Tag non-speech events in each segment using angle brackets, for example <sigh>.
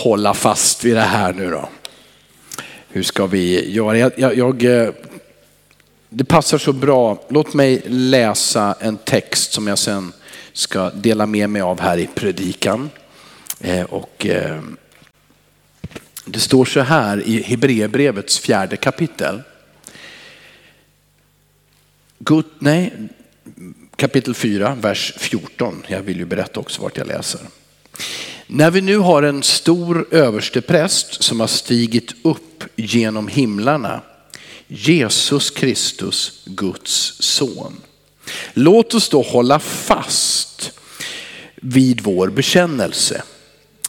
hålla fast vid det här nu då. Hur ska vi göra? Jag, jag, jag, eh, det passar så bra. Låt mig läsa en text som jag sen ska dela med mig av här i predikan. Eh, och, eh, det står så här i Hebreerbrevets fjärde kapitel. God, nej, kapitel 4, vers 14. Jag vill ju berätta också vart jag läser. När vi nu har en stor överstepräst som har stigit upp genom himlarna, Jesus Kristus, Guds son. Låt oss då hålla fast vid vår bekännelse.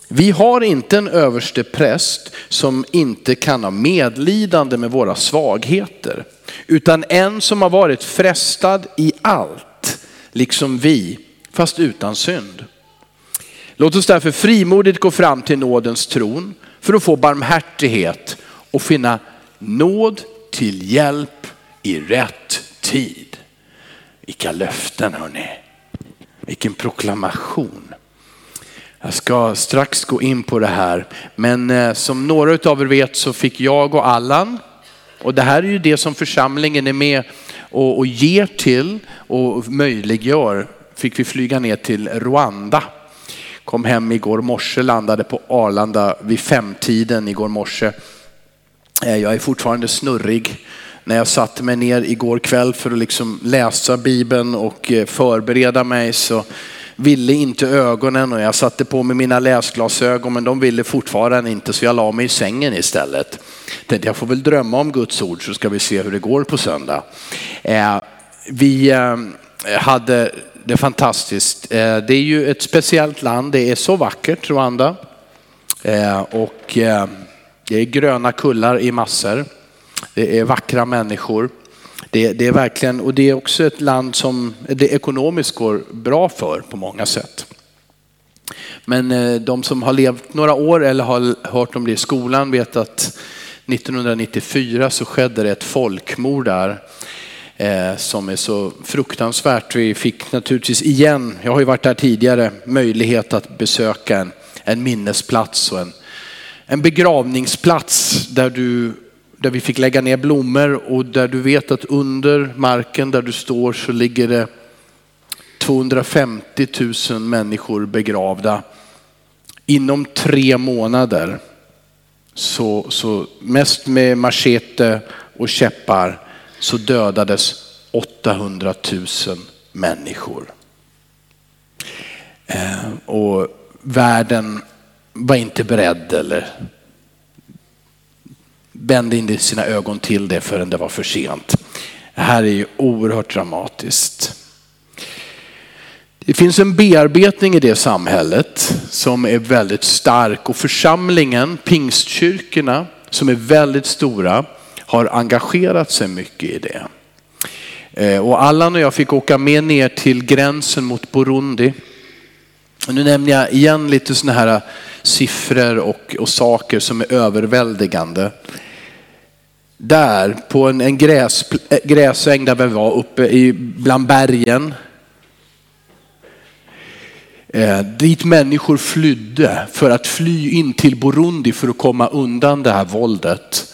Vi har inte en överste präst som inte kan ha medlidande med våra svagheter, utan en som har varit frestad i allt, liksom vi, fast utan synd. Låt oss därför frimodigt gå fram till nådens tron för att få barmhärtighet och finna nåd till hjälp i rätt tid. Vilka löften hörni. Vilken proklamation. Jag ska strax gå in på det här, men eh, som några av er vet så fick jag och Allan, och det här är ju det som församlingen är med och, och ger till och möjliggör, fick vi flyga ner till Rwanda. Kom hem igår morse, landade på Arlanda vid femtiden igår morse. Eh, jag är fortfarande snurrig. När jag satte mig ner igår kväll för att liksom läsa Bibeln och eh, förbereda mig så ville inte ögonen och jag satte på mig mina läsglasögon men de ville fortfarande inte så jag la mig i sängen istället. Tänkte jag får väl drömma om Guds ord så ska vi se hur det går på söndag. Eh, vi hade det är fantastiskt. Eh, det är ju ett speciellt land, det är så vackert Rwanda. Eh, och eh, det är gröna kullar i massor. Det är vackra människor. Det, det, är verkligen, och det är också ett land som det ekonomiskt går bra för på många sätt. Men de som har levt några år eller har hört om det i skolan vet att 1994 så skedde det ett folkmord där Eh, som är så fruktansvärt. Vi fick naturligtvis igen, jag har ju varit där tidigare, möjlighet att besöka en, en minnesplats och en en begravningsplats där, du, där vi fick lägga ner blommor och där du vet att under marken där du står så ligger det 250 000 människor begravda. Inom tre månader, så, så mest med machete och käppar, så dödades 800 000 människor. Eh, och världen var inte beredd eller vände inte sina ögon till det förrän det var för sent. Det här är ju oerhört dramatiskt. Det finns en bearbetning i det samhället som är väldigt stark och församlingen, pingstkyrkorna som är väldigt stora, har engagerat sig mycket i det. Eh, och Allan och jag fick åka med ner till gränsen mot Burundi. Nu nämner jag igen lite sådana här eh, siffror och, och saker som är överväldigande. Där på en, en gräs, eh, gräsäng där vi var uppe i, bland bergen. Eh, dit människor flydde för att fly in till Burundi för att komma undan det här våldet.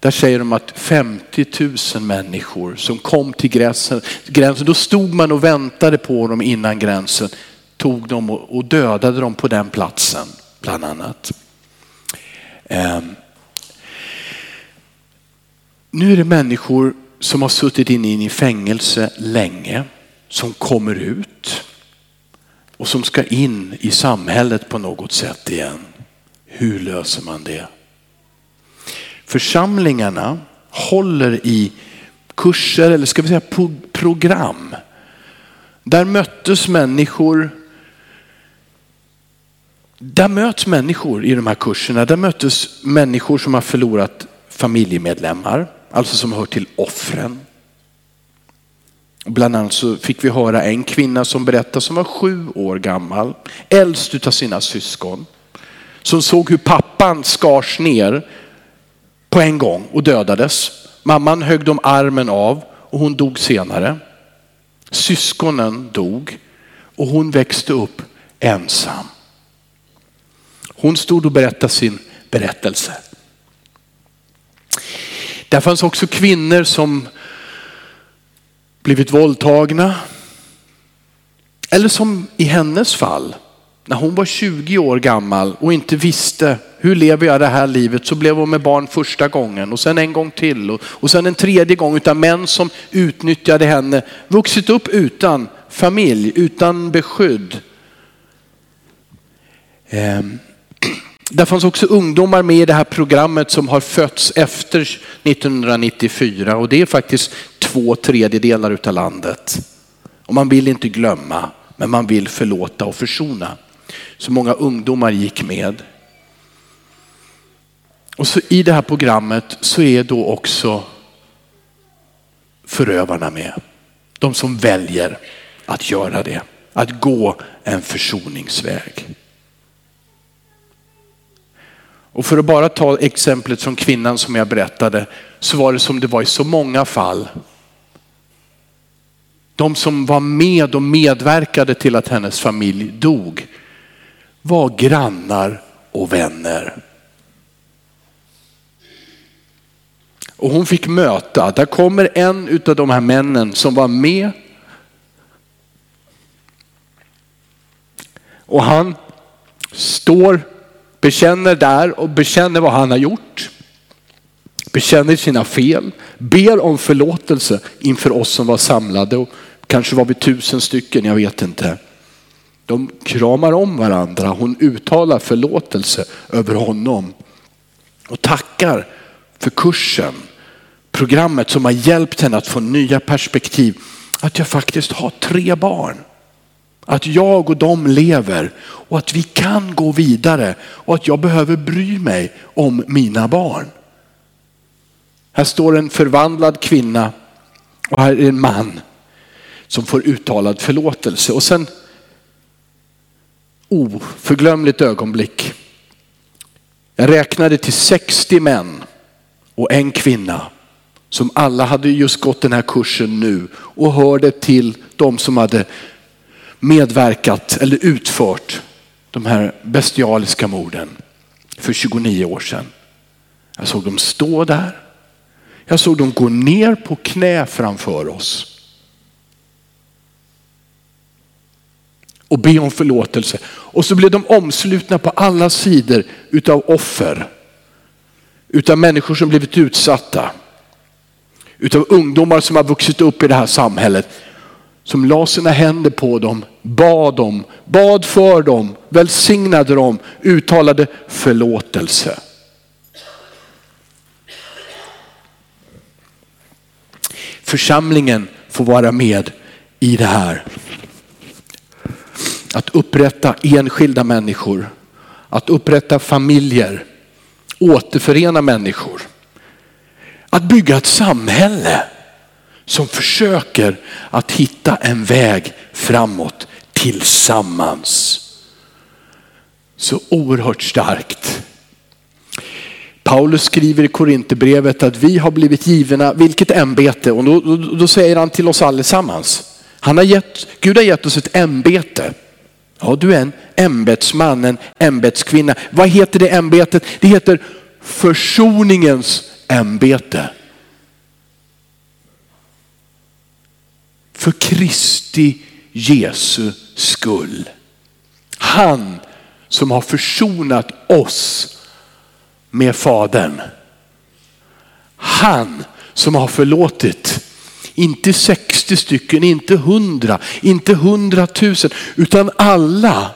Där säger de att 50 000 människor som kom till gränsen, gränsen, då stod man och väntade på dem innan gränsen tog dem och dödade dem på den platsen, bland annat. Ehm. Nu är det människor som har suttit inne i fängelse länge, som kommer ut och som ska in i samhället på något sätt igen. Hur löser man det? Församlingarna håller i kurser, eller ska vi säga program. Där möttes människor där möts människor i de här kurserna. Där möttes människor som har förlorat familjemedlemmar, alltså som hör till offren. Bland annat så fick vi höra en kvinna som berättade som var sju år gammal, äldst utav sina syskon. Som såg hur pappan skars ner på en gång och dödades. Mamman högg de armen av och hon dog senare. Syskonen dog och hon växte upp ensam. Hon stod och berättade sin berättelse. Där fanns också kvinnor som blivit våldtagna. Eller som i hennes fall, när hon var 20 år gammal och inte visste hur lever jag det här livet så blev hon med barn första gången och sen en gång till och, och sen en tredje gång utan män som utnyttjade henne. Vuxit upp utan familj, utan beskydd. Ehm. <clears throat> Där fanns också ungdomar med i det här programmet som har fötts efter 1994 och det är faktiskt två tredjedelar utav landet. Och man vill inte glömma, men man vill förlåta och försona. Så många ungdomar gick med. Och så i det här programmet så är då också förövarna med. De som väljer att göra det, att gå en försoningsväg. Och för att bara ta exemplet från kvinnan som jag berättade så var det som det var i så många fall. De som var med och medverkade till att hennes familj dog var grannar och vänner. Och hon fick möta, där kommer en av de här männen som var med. Och han står bekänner där och bekänner vad han har gjort. Bekänner sina fel, ber om förlåtelse inför oss som var samlade. Och kanske var vi tusen stycken, jag vet inte. De kramar om varandra, hon uttalar förlåtelse över honom och tackar för kursen, programmet som har hjälpt henne att få nya perspektiv. Att jag faktiskt har tre barn. Att jag och de lever och att vi kan gå vidare och att jag behöver bry mig om mina barn. Här står en förvandlad kvinna och här är en man som får uttalad förlåtelse. Och sen oförglömligt ögonblick. Jag räknade till 60 män och en kvinna som alla hade just gått den här kursen nu och hörde till de som hade medverkat eller utfört de här bestialiska morden för 29 år sedan. Jag såg dem stå där. Jag såg dem gå ner på knä framför oss. Och be om förlåtelse. Och så blev de omslutna på alla sidor utav offer. Utav människor som blivit utsatta. Utav ungdomar som har vuxit upp i det här samhället som la sina händer på dem, bad dem, bad för dem, välsignade dem, uttalade förlåtelse. Församlingen får vara med i det här. Att upprätta enskilda människor, att upprätta familjer, återförena människor. Att bygga ett samhälle som försöker att hitta en väg framåt tillsammans. Så oerhört starkt. Paulus skriver i Korinthierbrevet att vi har blivit givna vilket ämbete och då, då, då, säger han till oss allesammans. Han har gett, Gud har gett oss ett ämbete. Ja, du är en ämbetsman, en ämbetskvinna. Vad heter det ämbetet? Det heter försoningens ämbete. för Kristi Jesu skull. Han som har försonat oss med Fadern. Han som har förlåtit, inte 60 stycken, inte 100, inte 100 000, utan alla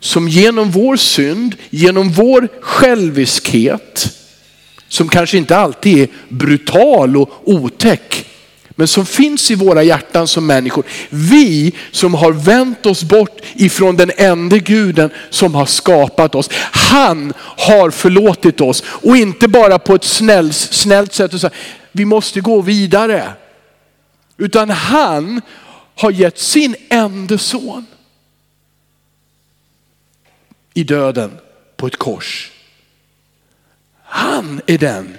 som genom vår synd, genom vår själviskhet, som kanske inte alltid är brutal och otäck, men som finns i våra hjärtan som människor. Vi som har vänt oss bort ifrån den enda guden som har skapat oss. Han har förlåtit oss och inte bara på ett snällt, snällt sätt och så vi måste gå vidare. Utan han har gett sin enda son i döden på ett kors. Han är den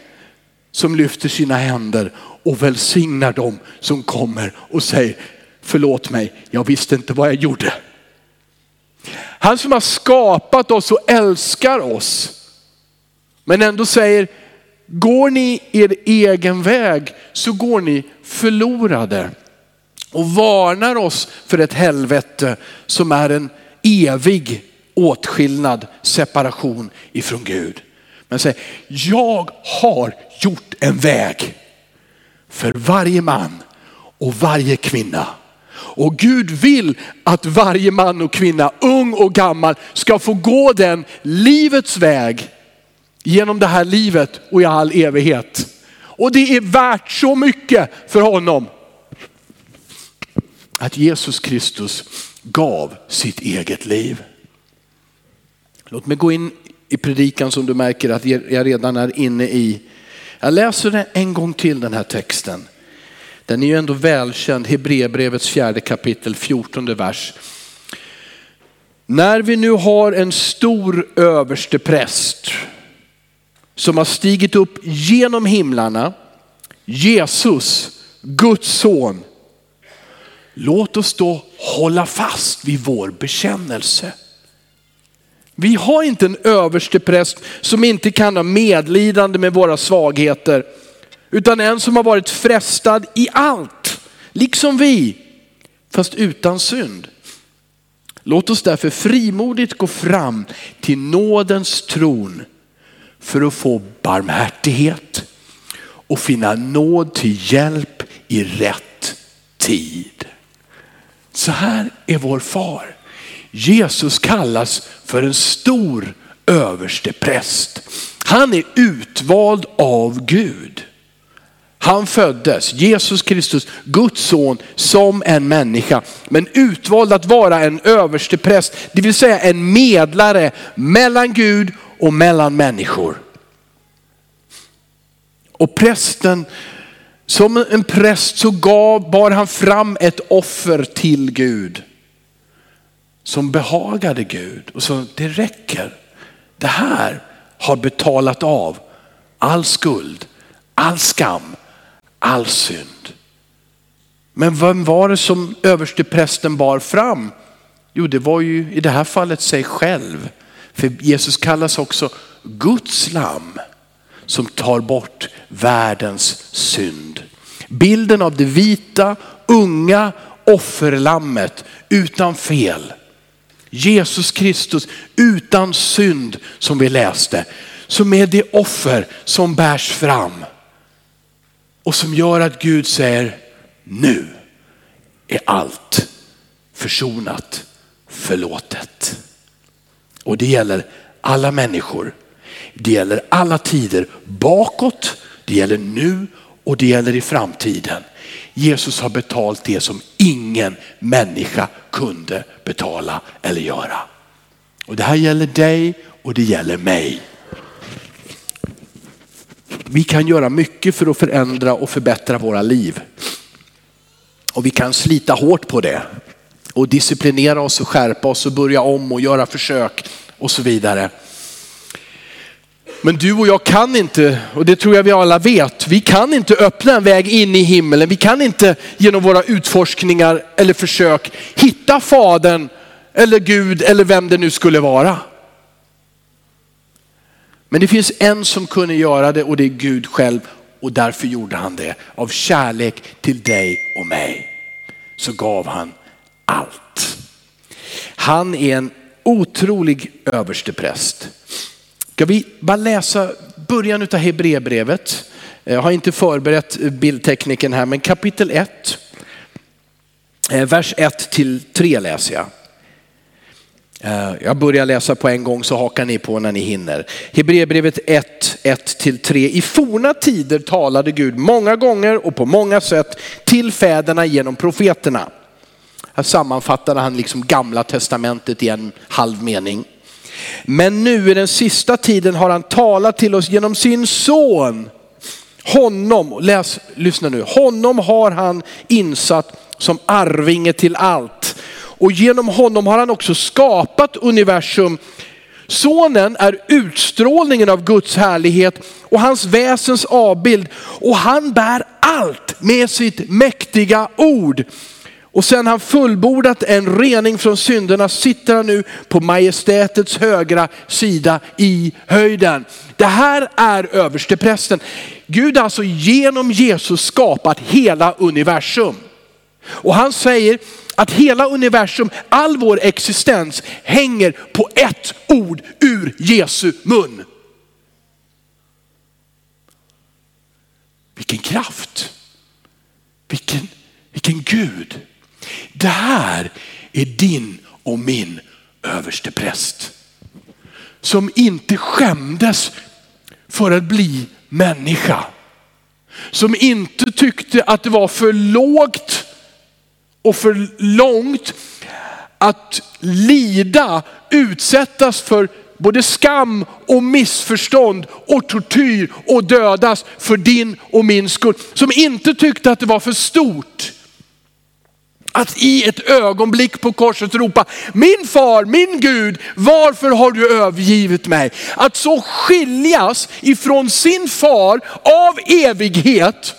som lyfter sina händer och välsignar dem som kommer och säger förlåt mig, jag visste inte vad jag gjorde. Han som har skapat oss och älskar oss. Men ändå säger, går ni er egen väg så går ni förlorade. Och varnar oss för ett helvete som är en evig åtskillnad, separation ifrån Gud. Men säg, jag har gjort en väg för varje man och varje kvinna. Och Gud vill att varje man och kvinna, ung och gammal, ska få gå den livets väg genom det här livet och i all evighet. Och det är värt så mycket för honom att Jesus Kristus gav sitt eget liv. Låt mig gå in i predikan som du märker att jag redan är inne i. Jag läser den en gång till den här texten. Den är ju ändå välkänd, Hebreerbrevets fjärde kapitel, 14 vers. När vi nu har en stor överste präst som har stigit upp genom himlarna, Jesus, Guds son. Låt oss då hålla fast vid vår bekännelse. Vi har inte en överste präst som inte kan ha medlidande med våra svagheter, utan en som har varit frestad i allt, liksom vi, fast utan synd. Låt oss därför frimodigt gå fram till nådens tron för att få barmhärtighet och finna nåd till hjälp i rätt tid. Så här är vår far. Jesus kallas för en stor överste präst. Han är utvald av Gud. Han föddes, Jesus Kristus, Guds son, som en människa. Men utvald att vara en överste präst, det vill säga en medlare mellan Gud och mellan människor. Och prästen, som en präst så gav, bar han fram ett offer till Gud. Som behagade Gud och sa det räcker. Det här har betalat av all skuld, all skam, all synd. Men vem var det som översteprästen bar fram? Jo, det var ju i det här fallet sig själv. För Jesus kallas också Guds lam som tar bort världens synd. Bilden av det vita, unga offerlammet utan fel. Jesus Kristus utan synd som vi läste. Som är det offer som bärs fram. Och som gör att Gud säger, nu är allt försonat, förlåtet. Och det gäller alla människor. Det gäller alla tider bakåt, det gäller nu och det gäller i framtiden. Jesus har betalt det som ingen människa kunde betala eller göra. Och det här gäller dig och det gäller mig. Vi kan göra mycket för att förändra och förbättra våra liv. Och vi kan slita hårt på det och disciplinera oss och skärpa oss och börja om och göra försök och så vidare. Men du och jag kan inte, och det tror jag vi alla vet, vi kan inte öppna en väg in i himmelen. Vi kan inte genom våra utforskningar eller försök hitta Fadern eller Gud eller vem det nu skulle vara. Men det finns en som kunde göra det och det är Gud själv och därför gjorde han det. Av kärlek till dig och mig så gav han allt. Han är en otrolig överstepräst. Ska vi bara läsa början av Hebreerbrevet. Jag har inte förberett bildtekniken här, men kapitel 1, eh, vers 1 till 3 läser jag. Eh, jag börjar läsa på en gång så hakar ni på när ni hinner. Hebreerbrevet 1, 1 till 3. I forna tider talade Gud många gånger och på många sätt till fäderna genom profeterna. Här sammanfattade han liksom gamla testamentet i en halv mening. Men nu i den sista tiden har han talat till oss genom sin son. Honom, läs, lyssna nu, honom har han insatt som arvinge till allt. Och genom honom har han också skapat universum. Sonen är utstrålningen av Guds härlighet och hans väsens avbild. Och han bär allt med sitt mäktiga ord. Och sen han fullbordat en rening från synderna sitter han nu på majestätets högra sida i höjden. Det här är översteprästen. Gud har alltså genom Jesus skapat hela universum. Och han säger att hela universum, all vår existens hänger på ett ord ur Jesu mun. Vilken kraft, vilken, vilken Gud. Det här är din och min överste präst. Som inte skämdes för att bli människa. Som inte tyckte att det var för lågt och för långt att lida, utsättas för både skam och missförstånd och tortyr och dödas för din och min skull. Som inte tyckte att det var för stort att i ett ögonblick på korset ropa, min far, min Gud, varför har du övergivit mig? Att så skiljas ifrån sin far av evighet,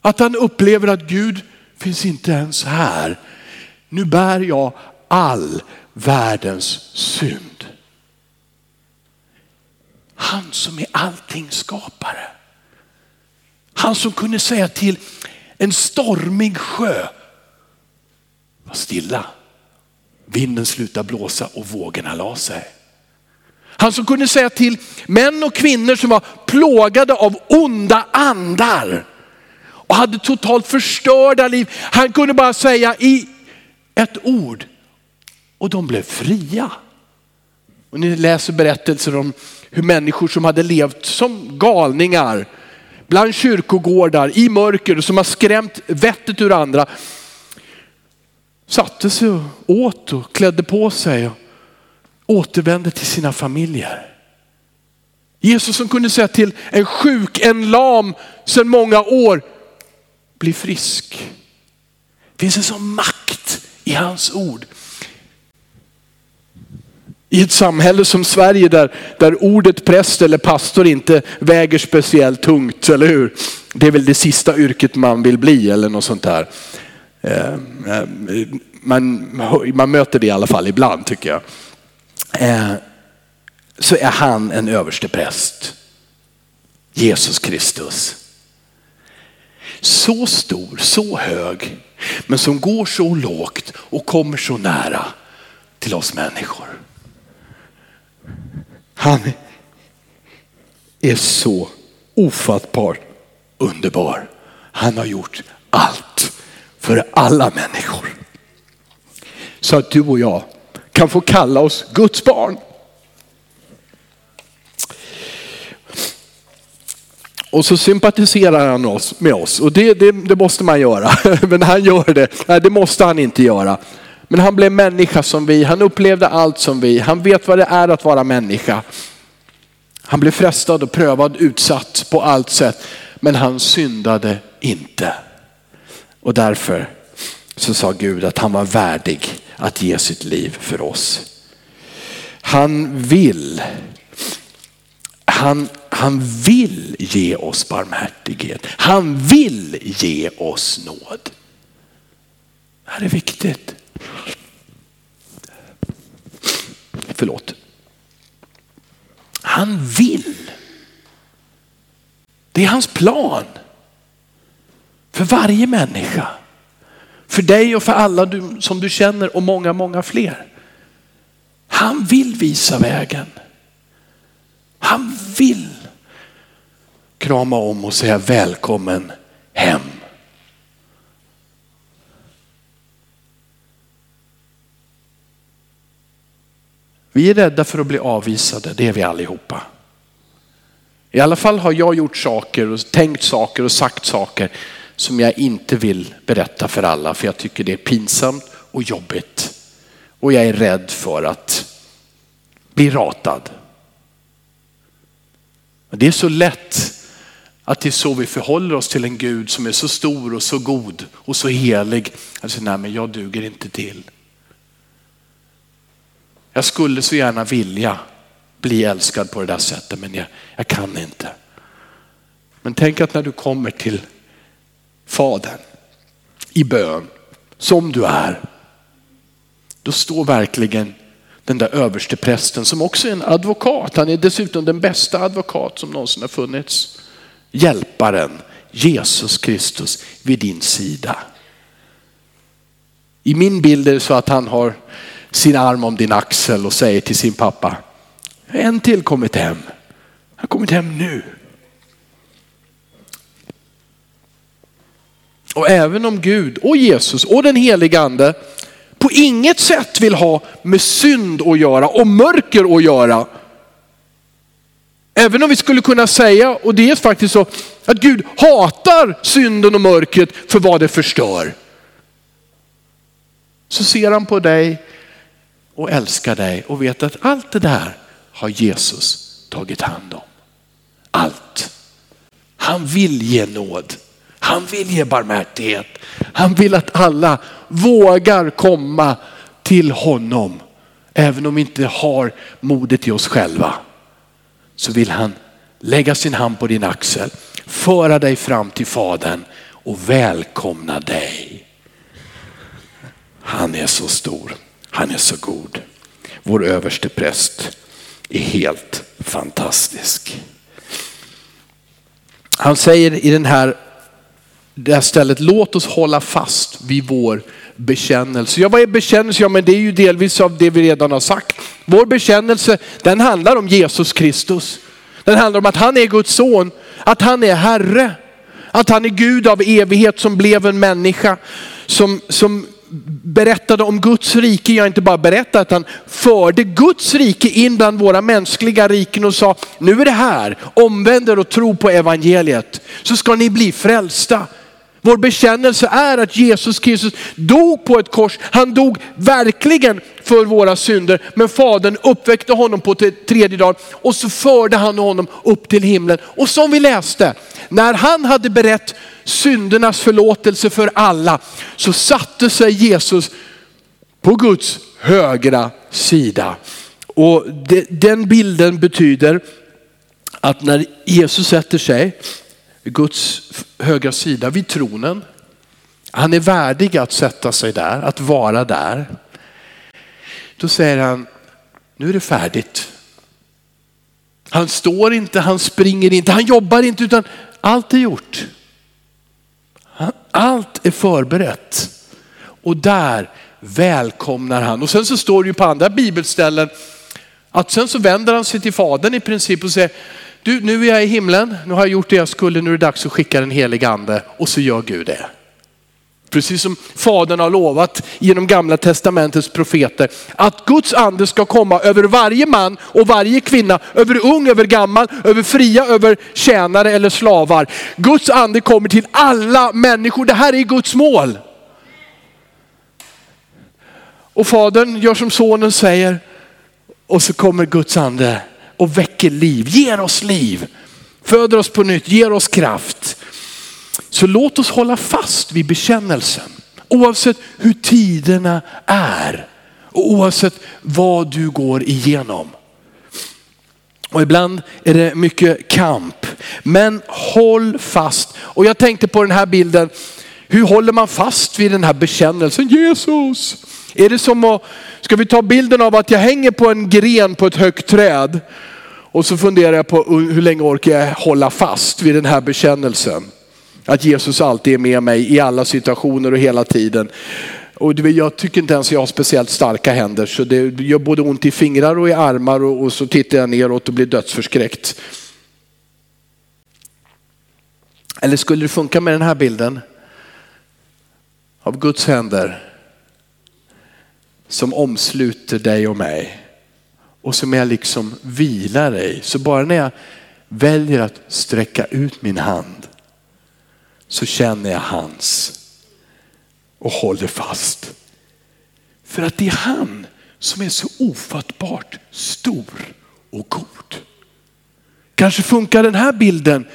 att han upplever att Gud finns inte ens här. Nu bär jag all världens synd. Han som är allting skapare. Han som kunde säga till en stormig sjö, var stilla. Vinden slutade blåsa och vågorna la sig. Han som kunde säga till män och kvinnor som var plågade av onda andar och hade totalt förstörda liv. Han kunde bara säga i ett ord och de blev fria. Och ni läser berättelser om hur människor som hade levt som galningar bland kyrkogårdar i mörker som har skrämt vettet ur andra. Satte sig och åt och klädde på sig och återvände till sina familjer. Jesus som kunde säga till en sjuk, en lam sedan många år, bli frisk. Det finns en sån makt i hans ord. I ett samhälle som Sverige där, där ordet präst eller pastor inte väger speciellt tungt, eller hur? Det är väl det sista yrket man vill bli eller något sånt där. Eh, eh, man, man möter det i alla fall ibland tycker jag. Eh, så är han en överste präst. Jesus Kristus. Så stor, så hög, men som går så lågt och kommer så nära till oss människor. Han är så ofattbart underbar. Han har gjort allt för alla människor. Så att du och jag kan få kalla oss Guds barn. Och så sympatiserar han med oss och det, det, det måste man göra. <laughs> Men han gör det. Nej, det måste han inte göra. Men han blev människa som vi, han upplevde allt som vi, han vet vad det är att vara människa. Han blev frestad och prövad, utsatt på allt sätt, men han syndade inte. Och därför så sa Gud att han var värdig att ge sitt liv för oss. Han vill, han, han vill ge oss barmhärtighet. Han vill ge oss nåd. Det här är viktigt. Förlåt. Han vill. Det är hans plan. För varje människa. För dig och för alla du, som du känner och många, många fler. Han vill visa vägen. Han vill krama om och säga välkommen hem. Vi är rädda för att bli avvisade, det är vi allihopa. I alla fall har jag gjort saker och tänkt saker och sagt saker som jag inte vill berätta för alla för jag tycker det är pinsamt och jobbigt. Och jag är rädd för att bli ratad. Det är så lätt att det är så vi förhåller oss till en Gud som är så stor och så god och så helig. Alltså, nej men jag duger inte till. Jag skulle så gärna vilja bli älskad på det där sättet men jag, jag kan inte. Men tänk att när du kommer till Fadern i bön som du är. Då står verkligen den där översteprästen som också är en advokat. Han är dessutom den bästa advokat som någonsin har funnits. Hjälparen, Jesus Kristus vid din sida. I min bild är det så att han har sin arm om din axel och säger till sin pappa, en till kommit hem. Han har kommit hem nu. Och även om Gud och Jesus och den helige ande på inget sätt vill ha med synd att göra och mörker att göra. Även om vi skulle kunna säga, och det är faktiskt så, att Gud hatar synden och mörkret för vad det förstör. Så ser han på dig och älskar dig och vet att allt det där har Jesus tagit hand om. Allt. Han vill ge nåd. Han vill ge barmhärtighet. Han vill att alla vågar komma till honom. Även om vi inte har modet i oss själva. Så vill han lägga sin hand på din axel, föra dig fram till Fadern och välkomna dig. Han är så stor, han är så god. Vår överste präst är helt fantastisk. Han säger i den här det här stället, låt oss hålla fast vid vår bekännelse. Ja, vad är bekännelse? Ja, men det är ju delvis av det vi redan har sagt. Vår bekännelse, den handlar om Jesus Kristus. Den handlar om att han är Guds son, att han är Herre, att han är Gud av evighet som blev en människa, som, som berättade om Guds rike, jag inte bara berättade, att han förde Guds rike in bland våra mänskliga riken och sa, nu är det här, omvänd er och tro på evangeliet, så ska ni bli frälsta. Vår bekännelse är att Jesus Kristus dog på ett kors. Han dog verkligen för våra synder. Men Fadern uppväckte honom på tredje dagen och så förde han honom upp till himlen. Och som vi läste, när han hade berett syndernas förlåtelse för alla så satte sig Jesus på Guds högra sida. Och den bilden betyder att när Jesus sätter sig Guds högra sida vid tronen. Han är värdig att sätta sig där, att vara där. Då säger han, nu är det färdigt. Han står inte, han springer inte, han jobbar inte utan allt är gjort. Allt är förberett. Och där välkomnar han. Och sen så står det ju på andra bibelställen att sen så vänder han sig till fadern i princip och säger, du, nu är jag i himlen, nu har jag gjort det jag skulle, nu är det dags att skicka den helige ande. Och så gör Gud det. Precis som Fadern har lovat genom gamla testamentets profeter. Att Guds ande ska komma över varje man och varje kvinna, över ung, över gammal, över fria, över tjänare eller slavar. Guds ande kommer till alla människor. Det här är Guds mål. Och Fadern gör som sonen säger och så kommer Guds ande och väcker liv, ger oss liv, föder oss på nytt, ger oss kraft. Så låt oss hålla fast vid bekännelsen. Oavsett hur tiderna är och oavsett vad du går igenom. Och ibland är det mycket kamp. Men håll fast. Och jag tänkte på den här bilden. Hur håller man fast vid den här bekännelsen? Jesus. Är det som att, ska vi ta bilden av att jag hänger på en gren på ett högt träd och så funderar jag på hur länge orkar jag hålla fast vid den här bekännelsen. Att Jesus alltid är med mig i alla situationer och hela tiden. Och jag tycker inte ens jag har speciellt starka händer så det gör både ont i fingrar och i armar och, och så tittar jag neråt och blir dödsförskräckt. Eller skulle det funka med den här bilden? Av Guds händer som omsluter dig och mig och som jag liksom vilar i. Så bara när jag väljer att sträcka ut min hand så känner jag hans och håller fast. För att det är han som är så ofattbart stor och god. Kanske funkar den här bilden.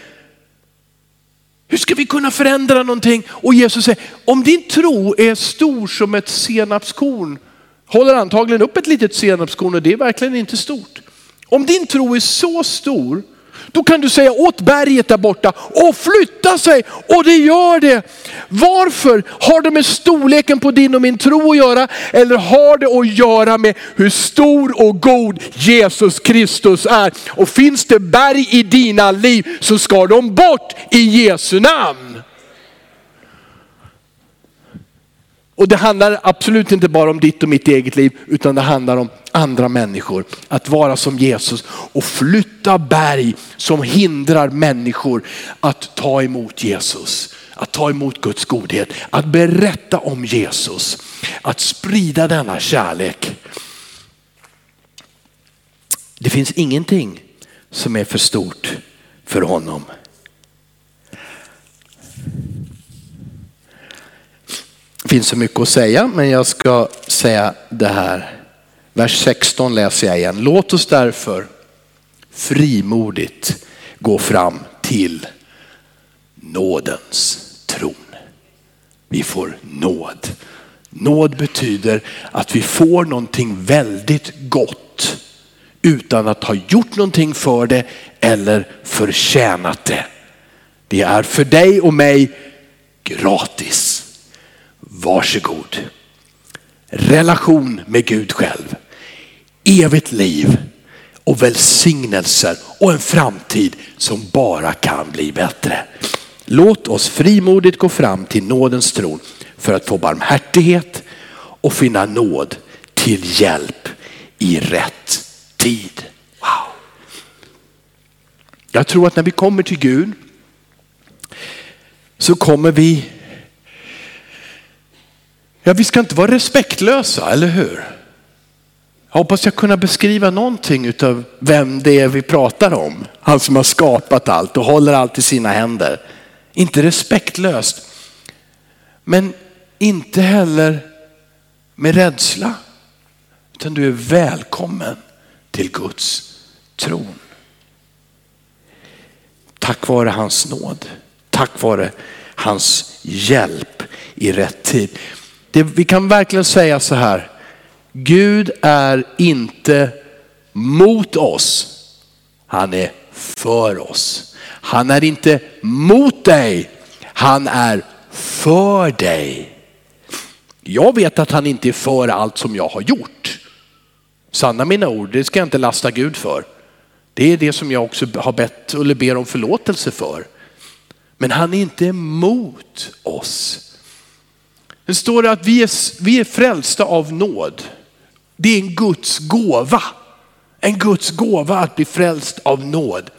Hur ska vi kunna förändra någonting? Och Jesus säger, om din tro är stor som ett senapskorn håller antagligen upp ett litet senapskorn och det är verkligen inte stort. Om din tro är så stor då kan du säga åt berget där borta och flytta sig och det gör det. Varför? Har det med storleken på din och min tro att göra eller har det att göra med hur stor och god Jesus Kristus är? Och finns det berg i dina liv så ska de bort i Jesu namn. Och det handlar absolut inte bara om ditt och mitt eget liv, utan det handlar om andra människor. Att vara som Jesus och flytta berg som hindrar människor att ta emot Jesus. Att ta emot Guds godhet, att berätta om Jesus, att sprida denna kärlek. Det finns ingenting som är för stort för honom. Det finns så mycket att säga, men jag ska säga det här. Vers 16 läser jag igen. Låt oss därför frimodigt gå fram till nådens tron. Vi får nåd. Nåd betyder att vi får någonting väldigt gott utan att ha gjort någonting för det eller förtjänat det. Det är för dig och mig gratis. Varsågod. Relation med Gud själv. Evigt liv och välsignelser och en framtid som bara kan bli bättre. Låt oss frimodigt gå fram till nådens tron för att få barmhärtighet och finna nåd till hjälp i rätt tid. Wow. Jag tror att när vi kommer till Gud så kommer vi Ja, vi ska inte vara respektlösa, eller hur? Jag hoppas jag kunna beskriva någonting av vem det är vi pratar om. Han som har skapat allt och håller allt i sina händer. Inte respektlöst, men inte heller med rädsla. Utan du är välkommen till Guds tron. Tack vare hans nåd, tack vare hans hjälp i rätt tid. Det, vi kan verkligen säga så här, Gud är inte mot oss, han är för oss. Han är inte mot dig, han är för dig. Jag vet att han inte är för allt som jag har gjort. Sanna mina ord, det ska jag inte lasta Gud för. Det är det som jag också har bett eller ber om förlåtelse för. Men han är inte emot oss. Det står att vi är, vi är frälsta av nåd. Det är en Guds gåva. En Guds gåva att bli frälst av nåd.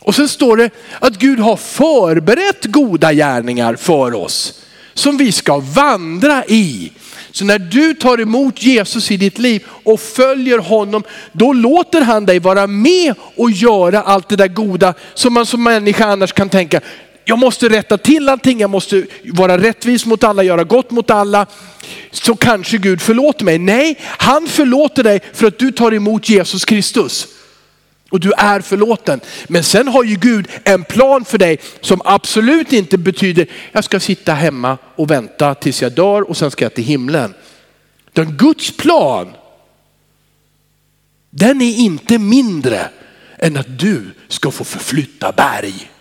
Och sen står det att Gud har förberett goda gärningar för oss som vi ska vandra i. Så när du tar emot Jesus i ditt liv och följer honom, då låter han dig vara med och göra allt det där goda som man som människa annars kan tänka, jag måste rätta till allting, jag måste vara rättvis mot alla, göra gott mot alla. Så kanske Gud förlåter mig. Nej, han förlåter dig för att du tar emot Jesus Kristus. Och du är förlåten. Men sen har ju Gud en plan för dig som absolut inte betyder, jag ska sitta hemma och vänta tills jag dör och sen ska jag till himlen. Den Guds plan, den är inte mindre än att du ska få förflytta berg.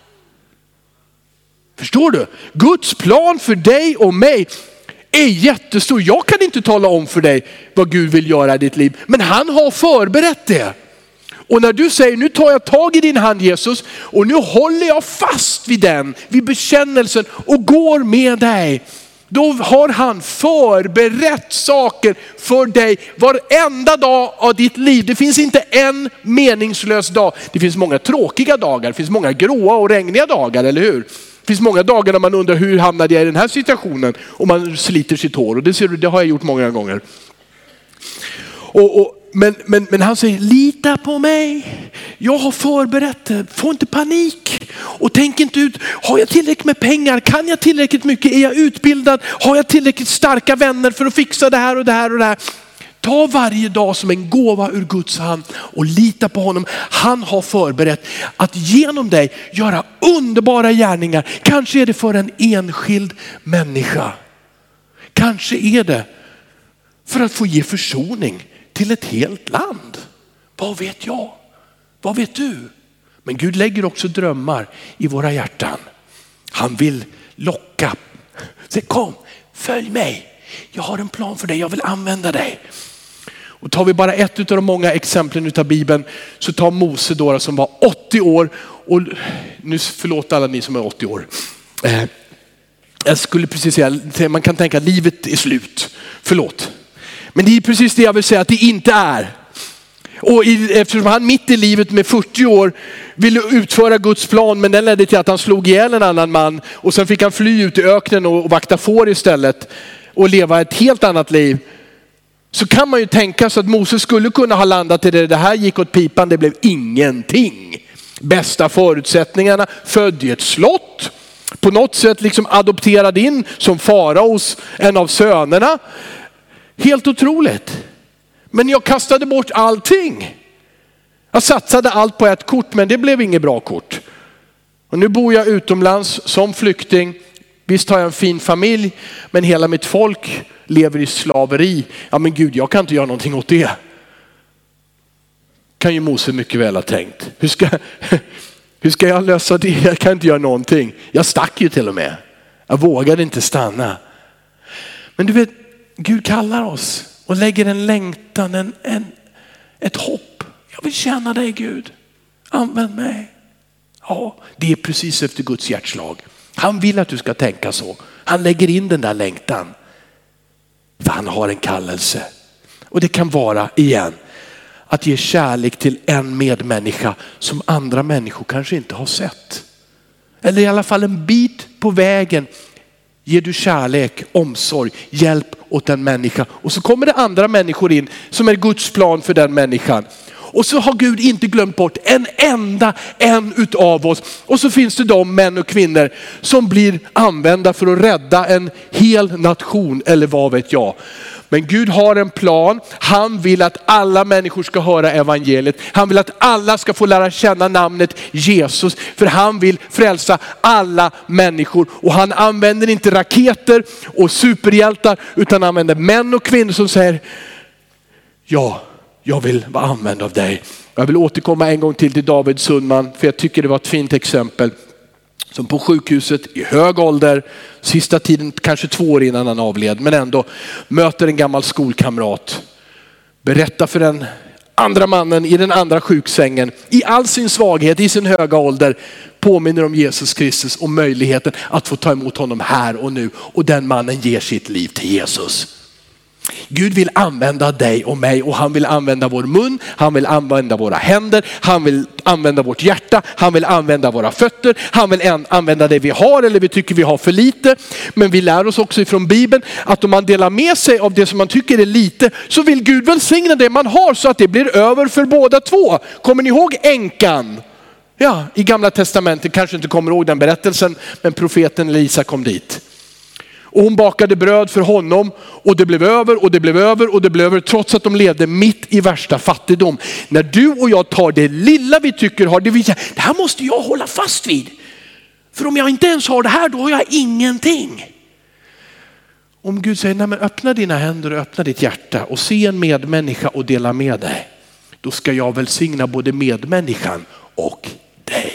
Förstår du? Guds plan för dig och mig är jättestor. Jag kan inte tala om för dig vad Gud vill göra i ditt liv, men han har förberett det. Och när du säger, nu tar jag tag i din hand Jesus och nu håller jag fast vid den, vid bekännelsen och går med dig. Då har han förberett saker för dig varenda dag av ditt liv. Det finns inte en meningslös dag. Det finns många tråkiga dagar, det finns många gråa och regniga dagar, eller hur? Det finns många dagar när man undrar hur hamnade jag i den här situationen och man sliter sitt hår och det, ser du, det har jag gjort många gånger. Och, och, men, men, men han säger, lita på mig. Jag har förberett det. Få inte panik. Och tänk inte ut, har jag tillräckligt med pengar? Kan jag tillräckligt mycket? Är jag utbildad? Har jag tillräckligt starka vänner för att fixa det här och det här och det här? Ta varje dag som en gåva ur Guds hand och lita på honom. Han har förberett att genom dig göra underbara gärningar. Kanske är det för en enskild människa. Kanske är det för att få ge försoning till ett helt land. Vad vet jag? Vad vet du? Men Gud lägger också drömmar i våra hjärtan. Han vill locka. Säg kom, följ mig. Jag har en plan för dig, jag vill använda dig. Och tar vi bara ett av de många exemplen av Bibeln så tar Mose då som var 80 år och nu förlåt alla ni som är 80 år. Eh, jag skulle precis säga, man kan tänka att livet är slut. Förlåt. Men det är precis det jag vill säga att det inte är. Och eftersom han mitt i livet med 40 år ville utföra Guds plan, men den ledde till att han slog ihjäl en annan man och sen fick han fly ut i öknen och vakta får istället och leva ett helt annat liv. Så kan man ju tänka sig att Moses skulle kunna ha landat i det, det här gick åt pipan, det blev ingenting. Bästa förutsättningarna, född i ett slott, på något sätt liksom adopterad in som faraos, en av sönerna. Helt otroligt. Men jag kastade bort allting. Jag satsade allt på ett kort men det blev inget bra kort. Och nu bor jag utomlands som flykting. Visst har jag en fin familj men hela mitt folk lever i slaveri. Ja men Gud jag kan inte göra någonting åt det. Kan ju Mose mycket väl ha tänkt. Hur ska, <laughs> hur ska jag lösa det? Jag kan inte göra någonting. Jag stack ju till och med. Jag vågade inte stanna. Men du vet, Gud kallar oss och lägger en längtan, en, en, ett hopp. Jag vill tjäna dig Gud. Använd mig. Ja, det är precis efter Guds hjärtslag. Han vill att du ska tänka så. Han lägger in den där längtan. För han har en kallelse. Och det kan vara igen att ge kärlek till en medmänniska som andra människor kanske inte har sett. Eller i alla fall en bit på vägen ger du kärlek, omsorg, hjälp åt en människa. Och så kommer det andra människor in som är Guds plan för den människan. Och så har Gud inte glömt bort en enda en utav oss. Och så finns det de män och kvinnor som blir använda för att rädda en hel nation eller vad vet jag. Men Gud har en plan. Han vill att alla människor ska höra evangeliet. Han vill att alla ska få lära känna namnet Jesus. För han vill frälsa alla människor. Och han använder inte raketer och superhjältar utan använder män och kvinnor som säger, ja, jag vill vara använd av dig. Jag vill återkomma en gång till till David Sundman, för jag tycker det var ett fint exempel som på sjukhuset i hög ålder, sista tiden kanske två år innan han avled, men ändå möter en gammal skolkamrat. Berättar för den andra mannen i den andra sjuksängen, i all sin svaghet, i sin höga ålder, påminner om Jesus Kristus och möjligheten att få ta emot honom här och nu. Och den mannen ger sitt liv till Jesus. Gud vill använda dig och mig och han vill använda vår mun, han vill använda våra händer, han vill använda vårt hjärta, han vill använda våra fötter, han vill använda det vi har eller vi tycker vi har för lite. Men vi lär oss också ifrån Bibeln att om man delar med sig av det som man tycker är lite så vill Gud välsigna det man har så att det blir över för båda två. Kommer ni ihåg änkan? Ja, i gamla testamentet, kanske inte kommer ihåg den berättelsen, men profeten Elisa kom dit. Och hon bakade bröd för honom och det blev över och det blev över och det blev över trots att de levde mitt i värsta fattigdom. När du och jag tar det lilla vi tycker har, det vill säga, det här måste jag hålla fast vid. För om jag inte ens har det här, då har jag ingenting. Om Gud säger, nej men öppna dina händer och öppna ditt hjärta och se en medmänniska och dela med dig. Då ska jag välsigna både medmänniskan och dig.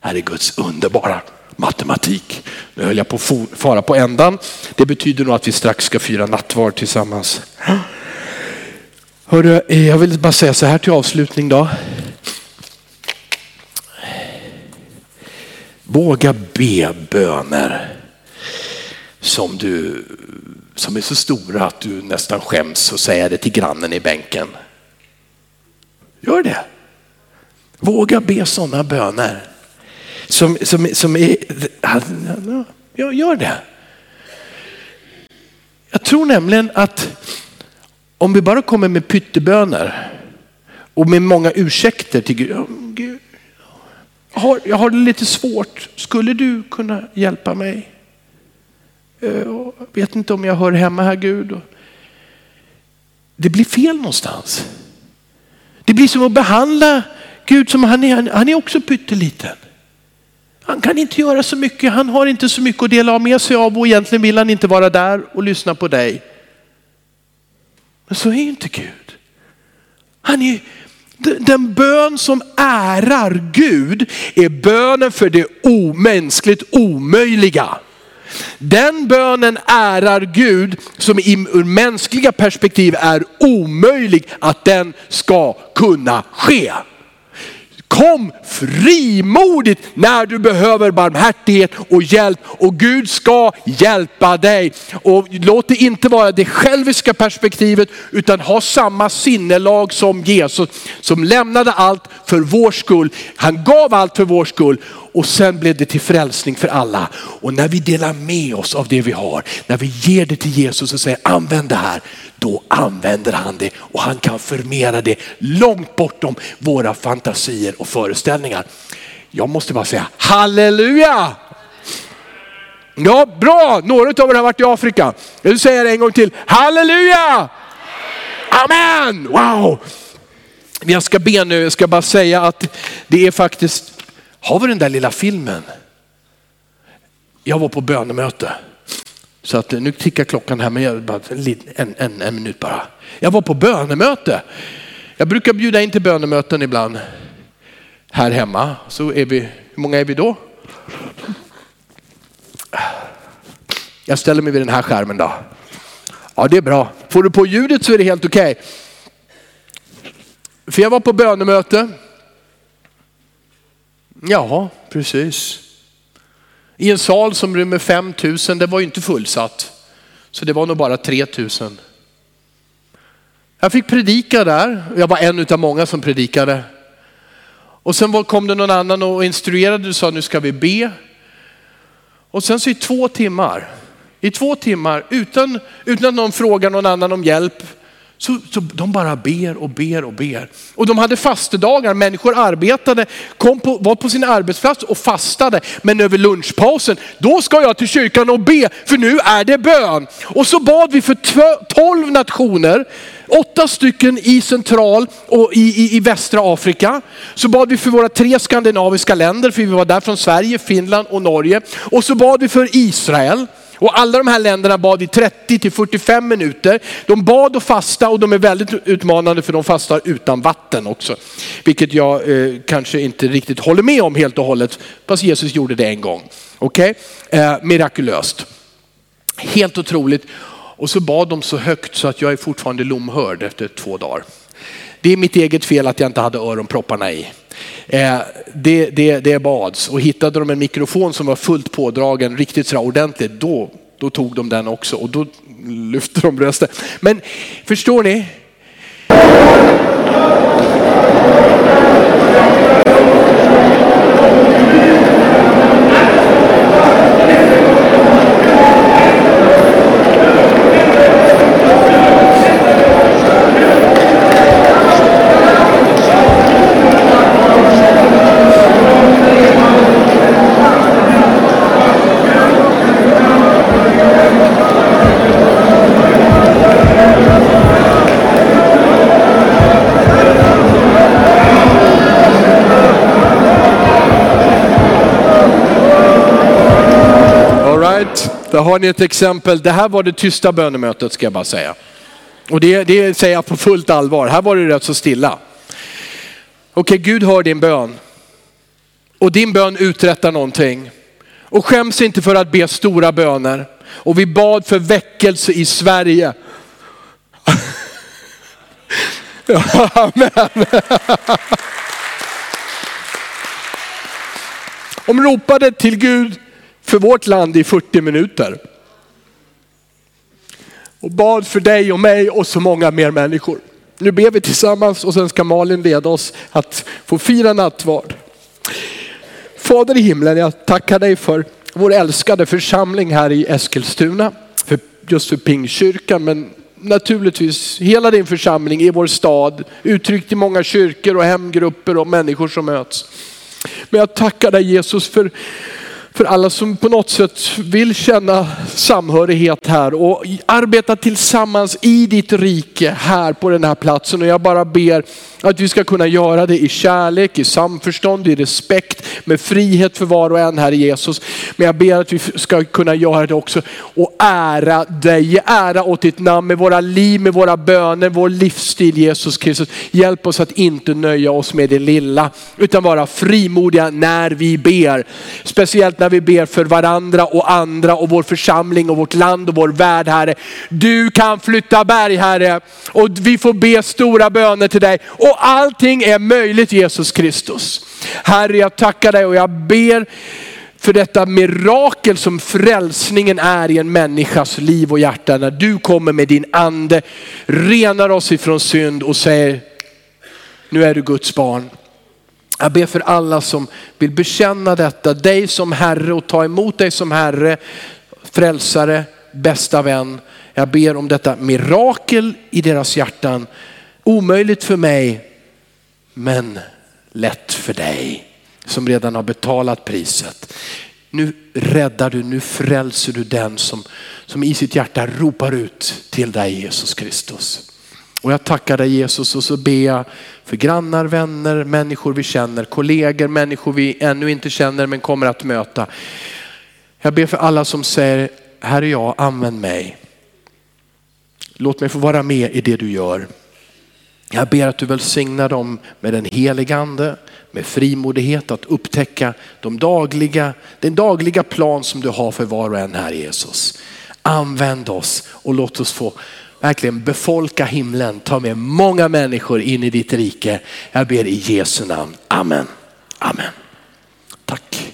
Här är Guds underbara matematik. Nu höll jag på att fara på ändan. Det betyder nog att vi strax ska fira nattvard tillsammans. Hörru, eh, jag vill bara säga så här till avslutning då. Våga be böner som, du, som är så stora att du nästan skäms och säger det till grannen i bänken. Gör det. Våga be sådana böner som, som, som är, jag gör det. Jag tror nämligen att om vi bara kommer med pytteböner och med många ursäkter till Gud. Jag har, jag har det lite svårt. Skulle du kunna hjälpa mig? Eh, jag vet inte om jag hör hemma här Gud. Det blir fel någonstans. Det blir som att behandla Gud som han är, han är också pytteliten. Han kan inte göra så mycket, han har inte så mycket att dela med sig av och egentligen vill han inte vara där och lyssna på dig. Men så är inte Gud. Han är Den bön som ärar Gud är bönen för det omänskligt omöjliga. Den bönen ärar Gud som ur mänskliga perspektiv är omöjlig att den ska kunna ske. Kom frimodigt när du behöver barmhärtighet och hjälp och Gud ska hjälpa dig. Och låt det inte vara det själviska perspektivet utan ha samma sinnelag som Jesus som lämnade allt för vår skull. Han gav allt för vår skull och sen blev det till frälsning för alla. Och när vi delar med oss av det vi har, när vi ger det till Jesus och säger använd det här, då använder han det och han kan förmera det långt bortom våra fantasier och föreställningar. Jag måste bara säga halleluja! Ja, bra, några av er har varit i Afrika. Jag vill säga det en gång till, halleluja! Amen, wow! Jag ska be nu, jag ska bara säga att det är faktiskt, har vi den där lilla filmen? Jag var på bönemöte. Så att eh, nu tickar klockan här, men jag, bara, en, en, en minut bara. Jag var på bönemöte. Jag brukar bjuda in till bönemöten ibland här hemma. Så är vi, hur många är vi då? Jag ställer mig vid den här skärmen då. Ja, det är bra. Får du på ljudet så är det helt okej. Okay. För jag var på bönemöte. Ja, precis i en sal som rymmer 5000, det var ju inte fullsatt. Så det var nog bara 3000. Jag fick predika där, jag var en av många som predikade. Och sen kom det någon annan och instruerade och sa nu ska vi be. Och sen så i två timmar, i två timmar utan, utan att någon frågar någon annan om hjälp så, så de bara ber och ber och ber. Och de hade fastedagar, människor arbetade, kom på, var på sin arbetsplats och fastade. Men över lunchpausen, då ska jag till kyrkan och be, för nu är det bön. Och så bad vi för tolv nationer, åtta stycken i central och i, i, i västra Afrika. Så bad vi för våra tre skandinaviska länder, för vi var där från Sverige, Finland och Norge. Och så bad vi för Israel. Och alla de här länderna bad i 30 till 45 minuter. De bad och fasta och de är väldigt utmanande för de fastar utan vatten också. Vilket jag eh, kanske inte riktigt håller med om helt och hållet. Fast Jesus gjorde det en gång. Okej, okay? eh, mirakulöst. Helt otroligt. Och så bad de så högt så att jag är fortfarande lomhörd efter två dagar. Det är mitt eget fel att jag inte hade öronpropparna i. Eh, det, det, det bads och hittade de en mikrofon som var fullt pådragen riktigt så ordentligt, då, då tog de den också och då lyfte de rösten. Men förstår ni? Där har ni ett exempel. Det här var det tysta bönemötet ska jag bara säga. Och det, det säger jag på fullt allvar. Här var det rätt så stilla. Okej, okay, Gud hör din bön. Och din bön uträttar någonting. Och skäms inte för att be stora böner. Och vi bad för väckelse i Sverige. <laughs> Amen. Om ropade till Gud för vårt land i 40 minuter. Och bad för dig och mig och så många mer människor. Nu ber vi tillsammans och sen ska Malin leda oss att få fira nattvard. Fader i himlen, jag tackar dig för vår älskade församling här i Eskilstuna. För, just för Pingkyrkan men naturligtvis hela din församling i vår stad. Uttryckt i många kyrkor och hemgrupper och människor som möts. Men jag tackar dig Jesus för för alla som på något sätt vill känna samhörighet här och arbeta tillsammans i ditt rike här på den här platsen. Och jag bara ber att vi ska kunna göra det i kärlek, i samförstånd, i respekt, med frihet för var och en här i Jesus. Men jag ber att vi ska kunna göra det också och ära dig, ge ära åt ditt namn med våra liv, med våra böner, vår livsstil Jesus Kristus. Hjälp oss att inte nöja oss med det lilla utan vara frimodiga när vi ber. Speciellt när vi ber för varandra och andra och vår församling och vårt land och vår värld Herre. Du kan flytta berg Herre och vi får be stora böner till dig. Och allting är möjligt Jesus Kristus. Herre jag tackar dig och jag ber för detta mirakel som frälsningen är i en människas liv och hjärta. När du kommer med din ande, renar oss ifrån synd och säger, nu är du Guds barn. Jag ber för alla som vill bekänna detta, dig som Herre och ta emot dig som Herre, frälsare, bästa vän. Jag ber om detta mirakel i deras hjärtan. Omöjligt för mig, men lätt för dig som redan har betalat priset. Nu räddar du, nu frälser du den som, som i sitt hjärta ropar ut till dig Jesus Kristus. Och jag tackar dig Jesus och så ber jag för grannar, vänner, människor vi känner, kollegor, människor vi ännu inte känner men kommer att möta. Jag ber för alla som säger, här är jag, använd mig. Låt mig få vara med i det du gör. Jag ber att du välsignar dem med den helige ande, med frimodighet att upptäcka de dagliga, den dagliga plan som du har för var och en här Jesus. Använd oss och låt oss få verkligen befolka himlen, ta med många människor in i ditt rike. Jag ber i Jesu namn. Amen. Amen. Tack.